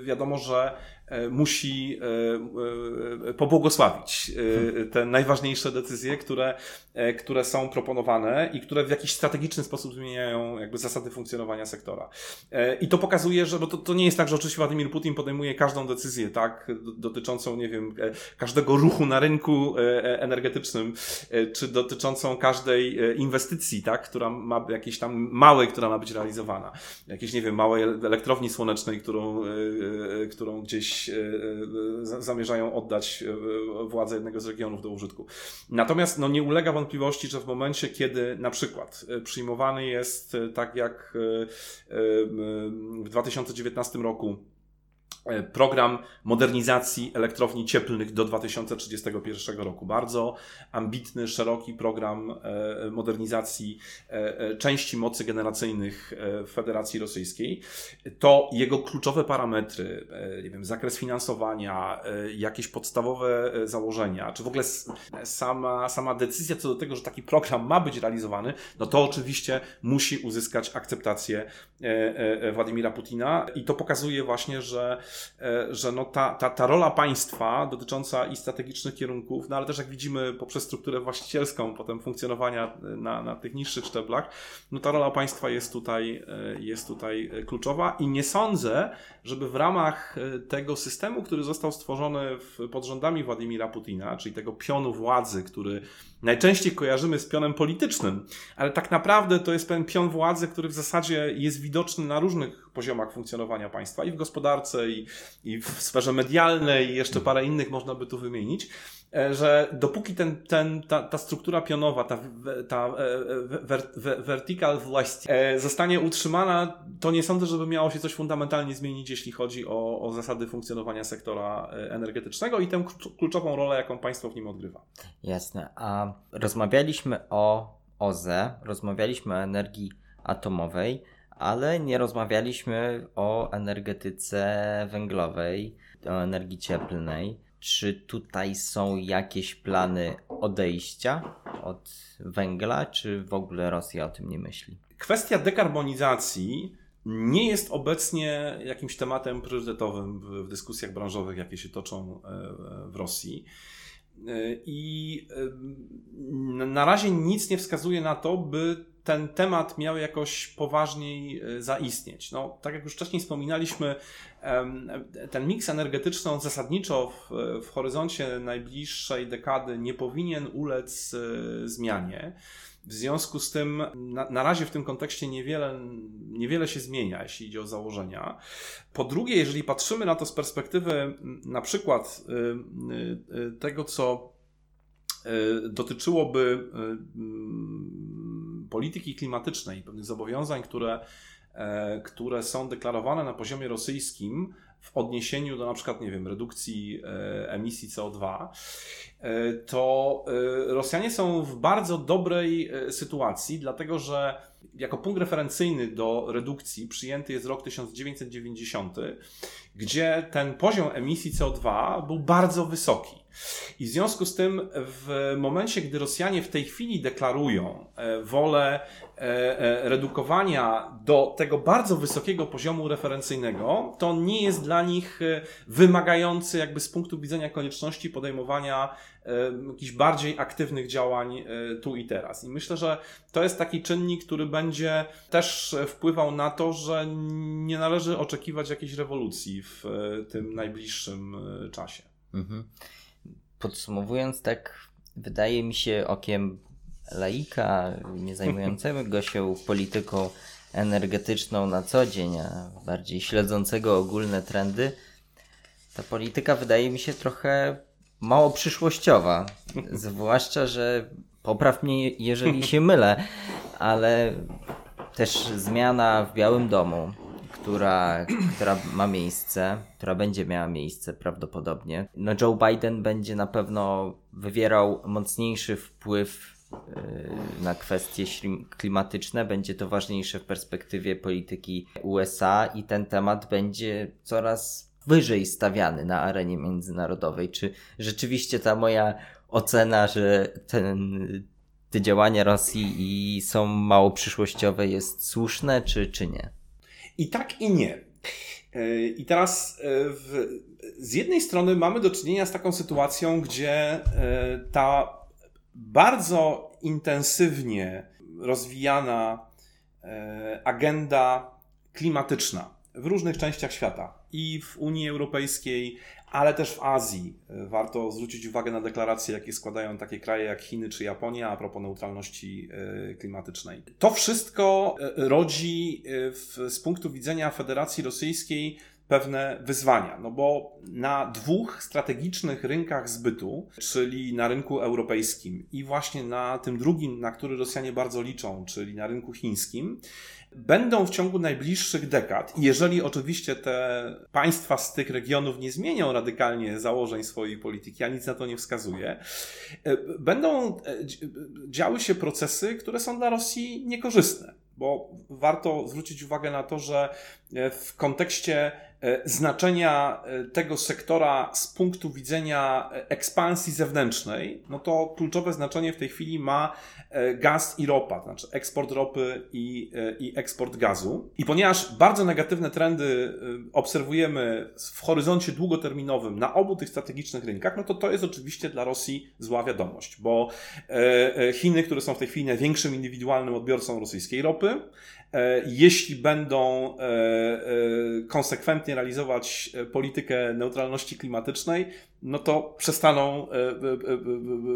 wiadomo, że E, musi e, e, pobłogosławić te najważniejsze decyzje, które, które są proponowane i które w jakiś strategiczny sposób zmieniają jakby zasady funkcjonowania sektora. I to pokazuje, że bo to, to nie jest tak, że oczywiście Władimir Putin podejmuje każdą decyzję, tak, dotyczącą, nie wiem, każdego ruchu na rynku energetycznym, czy dotyczącą każdej inwestycji, tak, która ma jakiejś tam małej, która ma być realizowana. Jakiejś, nie wiem, małej elektrowni słonecznej, którą, którą gdzieś zamierzają oddać władzę jednego z regionów do użytku. Natomiast no, nie ulega wątpliwości, że w momencie, kiedy na przykład przyjmowany jest, tak jak w 2019 roku, E, program modernizacji elektrowni cieplnych do 2031 roku. Bardzo ambitny, szeroki program e, modernizacji e, części mocy generacyjnych w Federacji Rosyjskiej. To jego kluczowe parametry, nie wiem, zakres finansowania, jakieś podstawowe założenia, czy w ogóle sama, sama decyzja co do tego, że taki program ma być realizowany, no to oczywiście musi uzyskać akceptację Władimira Putina i to pokazuje właśnie, że E, że no ta, ta, ta rola państwa dotycząca i strategicznych kierunków, no ale też jak widzimy poprzez strukturę właścicielską, potem funkcjonowania na, na tych niższych szczeblach, no ta rola państwa jest tutaj, e, jest tutaj kluczowa i nie sądzę, żeby w ramach e, tego systemu, który został stworzony w, pod rządami Władimira Putina, czyli tego pionu władzy, który najczęściej kojarzymy z pionem politycznym, ale tak naprawdę to jest pewien pion władzy, który w zasadzie jest widoczny na różnych poziomach funkcjonowania państwa i w gospodarce, i, i w sferze medialnej, i jeszcze parę innych można by tu wymienić. E, że dopóki ten, ten, ta, ta struktura pionowa, ta, ta e, vertical właści e, zostanie utrzymana, to nie sądzę, żeby miało się coś fundamentalnie zmienić, jeśli chodzi o, o zasady funkcjonowania sektora energetycznego i tę kluczową rolę, jaką państwo w nim odgrywa. Jasne. A rozmawialiśmy o OZE, rozmawialiśmy o energii atomowej, ale nie rozmawialiśmy o energetyce węglowej, o energii cieplnej. Czy tutaj są jakieś plany odejścia od węgla, czy w ogóle Rosja o tym nie myśli? Kwestia dekarbonizacji nie jest obecnie jakimś tematem priorytetowym w, dyskusjach branżowych, jakie się toczą e, w Rosji. E, I e, na razie nic nie wskazuje na to, by ten temat miał jakoś poważniej e, zaistnieć. No, tak jak już wcześniej wspominaliśmy, ten miks energetyczny on zasadniczo w, w horyzoncie najbliższej dekady nie powinien ulec e, zmianie. W związku z tym, na, na, razie w tym kontekście niewiele, niewiele się zmienia, jeśli idzie o założenia. Po drugie, jeżeli patrzymy na to z perspektywy na przykład e, tego, co dotyczyłoby polityki klimatycznej, pewnych zobowiązań, które, e, które są deklarowane na poziomie rosyjskim w odniesieniu do na przykład, nie wiem, redukcji e, emisji CO2, e, to Rosjanie są w bardzo dobrej sytuacji, dlatego że jako punkt referencyjny do redukcji przyjęty jest rok 1990, gdzie ten poziom emisji CO2 był bardzo wysoki. I w związku z tym, w momencie, gdy Rosjanie w tej chwili deklarują e, wolę e, e, redukowania do tego bardzo wysokiego poziomu referencyjnego, to nie jest dla nich wymagający, jakby z punktu widzenia konieczności podejmowania jakichś bardziej aktywnych działań tu i teraz. I myślę, że to jest taki czynnik, który będzie też wpływał na to, że nie należy oczekiwać jakiejś rewolucji w tym najbliższym czasie. Mhm podsumowując, tak wydaje mi się okiem laika, nie zajmującego się polityką energetyczną na co dzień, a bardziej śledzącego ogólne trendy, ta polityka wydaje mi się trochę mało przyszłościowa. Zwłaszcza, że popraw mnie, jeżeli się mylę, ale też zmiana w Białym Domu która, która ma miejsce, która będzie miała miejsce prawdopodobnie. No Joe Biden będzie na pewno wywierał mocniejszy wpływ y, na kwestie klimatyczne, będzie to ważniejsze w perspektywie polityki USA i ten temat będzie coraz wyżej stawiany na arenie międzynarodowej. Czy rzeczywiście ta moja ocena, że ten, te działania Rosji i są mało przyszłościowe jest słuszne, czy, czy nie? I tak i nie. E, I teraz e, w, z jednej strony mamy do czynienia z taką sytuacją, gdzie e, ta bardzo intensywnie rozwijana agenda klimatyczna w różnych częściach świata i w Unii Europejskiej, ale też w Azji. Warto zwrócić uwagę na deklaracje, jakie składają takie kraje jak Chiny czy Japonia a propos neutralności e, klimatycznej. To wszystko e, rodzi e, w, z punktu widzenia Federacji Rosyjskiej pewne wyzwania, no bo na dwóch strategicznych rynkach zbytu, czyli na rynku europejskim i właśnie na tym drugim, na który Rosjanie bardzo liczą, czyli na rynku chińskim, będą w ciągu najbliższych dekad, jeżeli oczywiście te państwa z tych regionów nie zmienią radykalnie założeń swojej polityki, a nic na to nie wskazuje, będą działy się procesy, które są dla Rosji niekorzystne. Bo warto zwrócić uwagę na to, że w kontekście E, znaczenia e, tego sektora z punktu widzenia e, ekspansji zewnętrznej, no to kluczowe znaczenie w tej chwili ma gaz i ropa, to znaczy eksport ropy i, i eksport gazu. I ponieważ bardzo negatywne trendy obserwujemy w horyzoncie długoterminowym na obu tych strategicznych rynkach, no to to jest oczywiście dla Rosji zła wiadomość, bo Chiny, które są w tej chwili największym indywidualnym odbiorcą rosyjskiej ropy, E, jeśli będą e, e, konsekwentnie realizować politykę neutralności klimatycznej, no to przestaną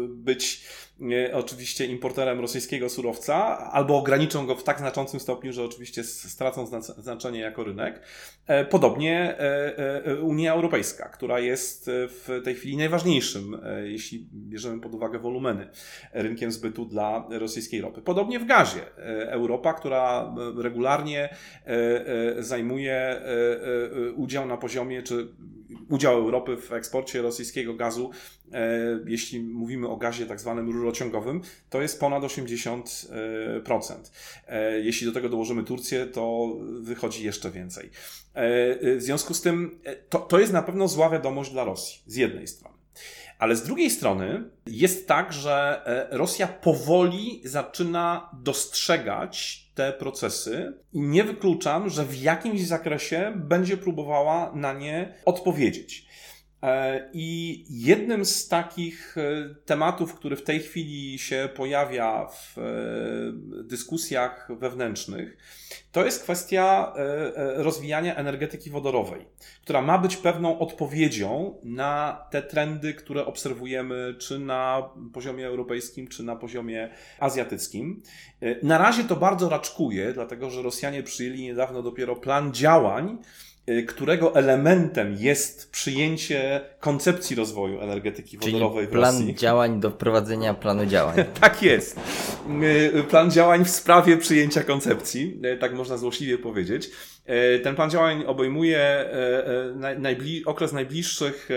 być oczywiście importerem rosyjskiego surowca, albo ograniczą go w tak znaczącym stopniu, że oczywiście stracą znaczenie jako rynek. Podobnie Unia Europejska, która jest w tej chwili najważniejszym, jeśli bierzemy pod uwagę wolumeny, rynkiem zbytu dla rosyjskiej ropy. Podobnie w gazie. Europa, która regularnie zajmuje udział na poziomie, czy udział Europy w eksporcie rosyjskiego gazu, e, jeśli mówimy o gazie tak zwanym rurociągowym, to jest ponad 80%. E, jeśli do tego dołożymy Turcję, to wychodzi jeszcze więcej. E, w związku z tym to, to jest na pewno zła wiadomość dla Rosji, z jednej strony. Ale z drugiej strony jest tak, że Rosja powoli zaczyna dostrzegać te procesy i nie wykluczam, że w jakimś zakresie będzie próbowała na nie odpowiedzieć. E, I jednym z takich e, tematów, który w tej chwili się pojawia w e, dyskusjach wewnętrznych, to jest kwestia rozwijania energetyki wodorowej, która ma być pewną odpowiedzią na te trendy, które obserwujemy czy na poziomie europejskim, czy na poziomie azjatyckim. Na razie to bardzo raczkuje, dlatego że Rosjanie przyjęli niedawno dopiero plan działań, którego elementem jest przyjęcie koncepcji rozwoju energetyki wodorowej Czyli plan w Rosji. działań do wprowadzenia planu działań. tak jest. Y, plan działań w sprawie przyjęcia koncepcji, y, tak można złośliwie powiedzieć. Ten plan działań obejmuje okres najbliższych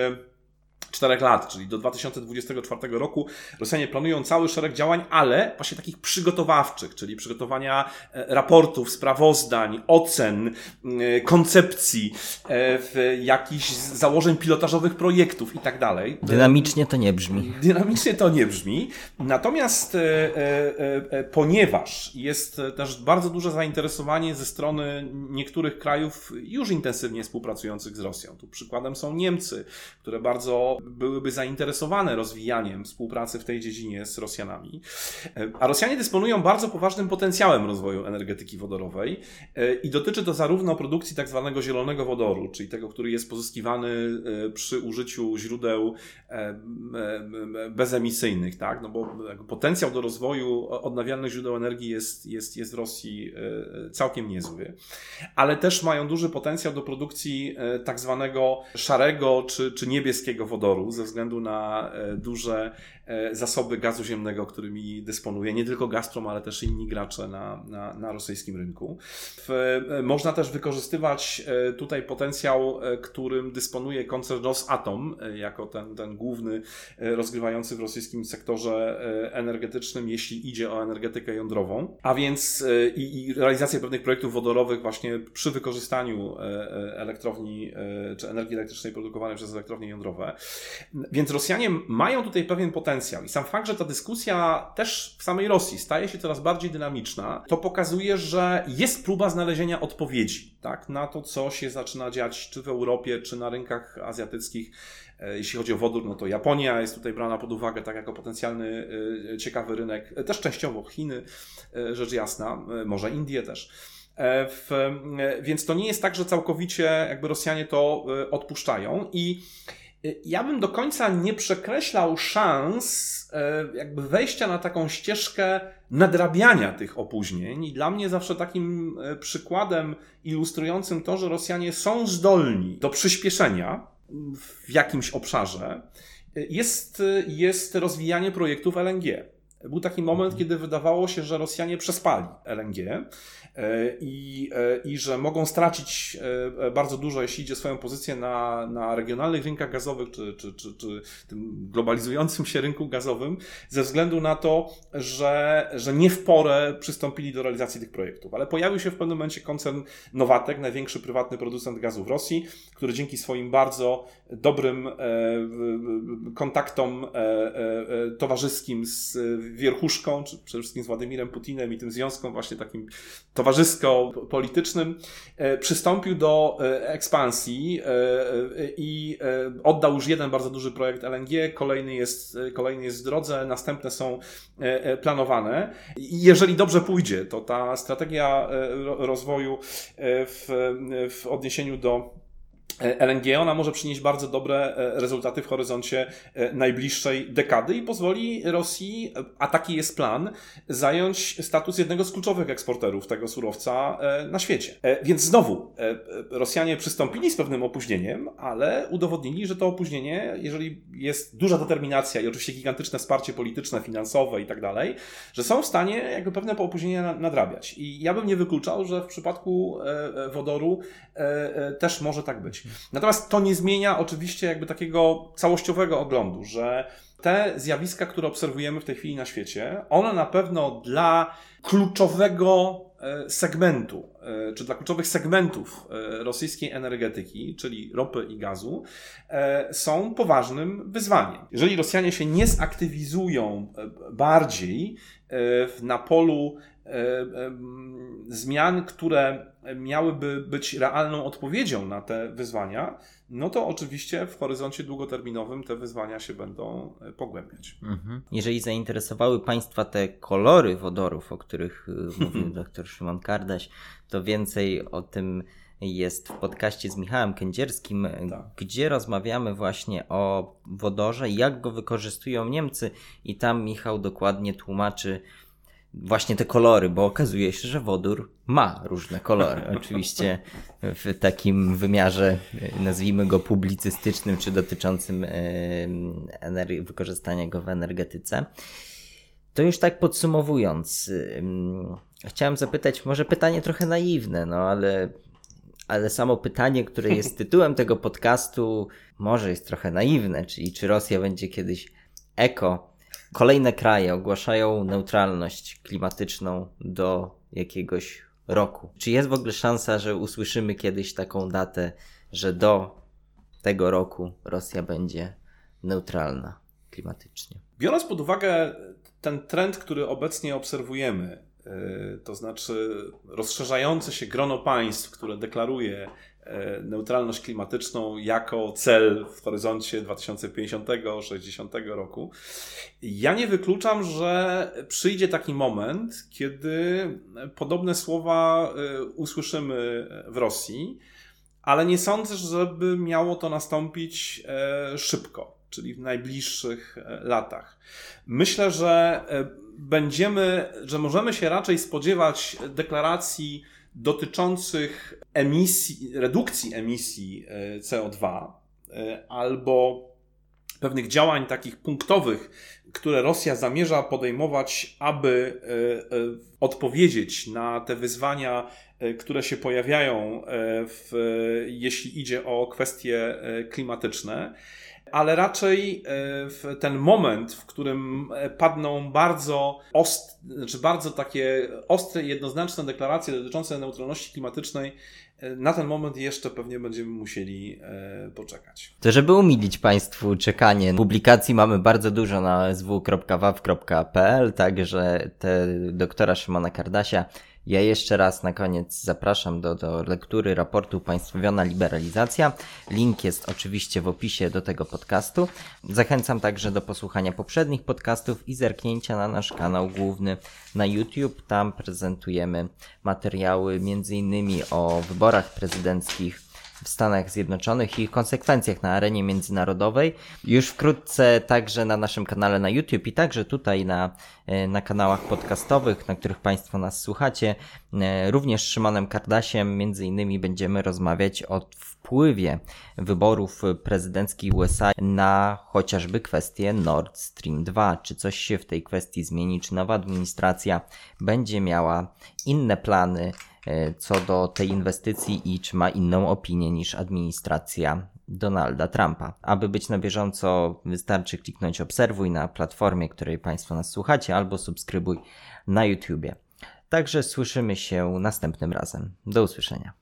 czterech lat, czyli do 2024 roku Rosjanie planują cały szereg działań, ale właśnie takich przygotowawczych, czyli przygotowania e, raportów, sprawozdań, ocen, e, koncepcji, e, jakichś założeń pilotażowych projektów i tak dalej. Dynamicznie to nie brzmi. Dynamicznie to nie brzmi. Natomiast ponieważ jest też bardzo duże zainteresowanie ze strony niektórych krajów już intensywnie współpracujących z Rosją. Tu przykładem są Niemcy, które bardzo byłyby zainteresowane rozwijaniem współpracy w tej dziedzinie z Rosjanami. A Rosjanie dysponują bardzo poważnym potencjałem rozwoju energetyki wodorowej i dotyczy to zarówno produkcji tak zwanego zielonego wodoru, czyli tego, który jest pozyskiwany e, przy użyciu źródeł e, e, bezemisyjnych, tak? No bo potencjał do rozwoju odnawialnych źródeł energii jest, jest, jest w Rosji całkiem niezły, ale też mają duży potencjał do produkcji tak zwanego szarego czy, czy niebieskiego wodoru ze względu na e, duże zasoby gazu ziemnego, którymi dysponuje nie tylko Gazprom, ale też inni gracze na, na, na rosyjskim rynku. E, można też wykorzystywać tutaj potencjał, którym dysponuje koncern Rosatom, jako ten, ten główny rozgrywający w rosyjskim sektorze energetycznym, jeśli idzie o energetykę jądrową, a więc i, i realizację pewnych projektów wodorowych właśnie przy wykorzystaniu elektrowni czy energii elektrycznej produkowanej przez elektrownie jądrowe. Więc Rosjanie mają tutaj pewien potencjał i sam fakt, że ta dyskusja też w samej Rosji staje się coraz bardziej dynamiczna, to pokazuje, że jest próba znalezienia odpowiedzi tak, na to, co się zaczyna dziać czy w Europie, czy na rynkach azjatyckich. E, jeśli chodzi o wodór, no to Japonia jest tutaj brana pod uwagę tak jako potencjalny e, ciekawy rynek, e, też częściowo Chiny, rzecz jasna, może Indie też. W, więc to nie jest tak, że całkowicie jakby Rosjanie to odpuszczają i Ja bym do końca nie przekreślał szans e, jakby wejścia na taką ścieżkę nadrabiania tych opóźnień i dla mnie zawsze takim e, przykładem ilustrującym to, że Rosjanie są zdolni do przyspieszenia w jakimś obszarze jest, jest rozwijanie projektów LNG. Był taki moment, kiedy wydawało się, że Rosjanie przespali LNG E, i, e, i że mogą stracić e, bardzo dużo, jeśli idzie swoją pozycję na, na regionalnych rynkach gazowych, czy, czy, czy, czy tym globalizującym się rynku gazowym, ze względu na to, że, że nie w porę przystąpili do realizacji tych projektów. Ale pojawił się w pewnym momencie koncern Nowatek, największy prywatny producent gazu w Rosji, który dzięki swoim bardzo dobrym kontaktom towarzyskim z wierchuszką, czy przede wszystkim z Władimirem Putinem i tym związkom właśnie takim towarzysko-politycznym, e, przystąpił do e, ekspansji e, i oddał już jeden bardzo duży projekt LNG, kolejny jest, kolejny jest w drodze, następne są planowane. Jeżeli dobrze pójdzie, to ta strategia rozwoju w, w odniesieniu do LNG, ona może przynieść bardzo dobre e, rezultaty w horyzoncie e, najbliższej dekady i pozwoli Rosji, a taki jest plan, zająć status jednego z kluczowych eksporterów tego surowca na świecie. Więc znowu, Rosjanie przystąpili z pewnym opóźnieniem, ale udowodnili, że to opóźnienie, jeżeli jest duża determinacja i oczywiście gigantyczne wsparcie polityczne, finansowe i tak dalej, że są w stanie jakby pewne opóźnienia nadrabiać. I ja bym nie wykluczał, że w przypadku wodoru też może tak być. Natomiast to nie zmienia oczywiście jakby takiego całościowego oglądu, że te zjawiska, które obserwujemy w tej chwili na świecie, one na pewno dla kluczowego e, segmentu, e, czy dla kluczowych segmentów e, rosyjskiej energetyki, czyli ropy i gazu, są poważnym wyzwaniem. Jeżeli Rosjanie się nie zaktywizują bardziej na polu zmian, które miałyby być realną odpowiedzią na te wyzwania, no to oczywiście w horyzoncie długoterminowym te wyzwania się będą e, pogłębiać. Mhm. Jeżeli zainteresowały Państwa te kolory wodorów, o których e, mówił dr Szymon Kardaś, to więcej o tym jest w podcaście z Michałem Kędzierskim, tak. gdzie rozmawiamy właśnie o wodorze jak go wykorzystują Niemcy i tam Michał dokładnie tłumaczy, właśnie te kolory, bo okazuje się, że wodór ma różne kolory. Oczywiście w takim wymiarze, nazwijmy go publicystycznym, czy dotyczącym wykorzystania go w energetyce. To już tak podsumowując, chciałem zapytać, może pytanie trochę naiwne, no ale, ale samo pytanie, które jest tytułem tego podcastu, może jest trochę naiwne, czyli czy Rosja będzie kiedyś eko Kolejne kraje ogłaszają neutralność klimatyczną do jakiegoś roku. Czy jest w ogóle szansa, że usłyszymy kiedyś taką datę, że do tego roku Rosja będzie neutralna klimatycznie? Biorąc pod uwagę ten trend, który obecnie obserwujemy, y, to znaczy rozszerzające się grono państw, które deklaruje neutralność klimatyczną jako cel w horyzoncie 2050-60 roku. Ja nie wykluczam, że przyjdzie taki moment, kiedy podobne słowa e, usłyszymy w Rosji, ale nie sądzę, żeby miało to nastąpić e, szybko, czyli w najbliższych latach. Myślę, że będziemy, że możemy się raczej spodziewać deklaracji dotyczących emisji, redukcji emisji e, CO2 e, albo pewnych działań takich punktowych, które Rosja zamierza podejmować, aby e, odpowiedzieć na te wyzwania, które się pojawiają, w, jeśli idzie o kwestie klimatyczne. Ale raczej w ten moment, w którym padną bardzo ost, znaczy bardzo takie ostre i jednoznaczne deklaracje dotyczące neutralności klimatycznej, na ten moment jeszcze pewnie będziemy musieli e, poczekać. To żeby umilić Państwu czekanie, publikacji mamy bardzo dużo na sw.waw.pl, także te doktora Szymona Kardasia ja jeszcze raz na koniec zapraszam do, do lektury raportu Państwowiona Liberalizacja. Link jest oczywiście w opisie do tego podcastu. Zachęcam także do posłuchania poprzednich podcastów i zerknięcia na nasz kanał główny na YouTube. Tam prezentujemy materiały m.in. o wyborach prezydenckich w Stanach Zjednoczonych i ich konsekwencjach na arenie międzynarodowej. Już wkrótce także na naszym kanale na YouTube i także tutaj na, e, na kanałach podcastowych, na których Państwo nas słuchacie. E, również z Szymonem Kardasiem między innymi będziemy rozmawiać o wpływie wyborów prezydenckich USA na chociażby kwestię Nord Stream 2. Czy coś się w tej kwestii zmieni? Czy nowa administracja będzie miała inne plany co do tej inwestycji i czy ma inną opinię niż administracja Donalda Trumpa. Aby być na bieżąco, wystarczy kliknąć obserwuj na platformie, której Państwo nas słuchacie, albo subskrybuj na YouTubie. Także słyszymy się następnym razem. Do usłyszenia.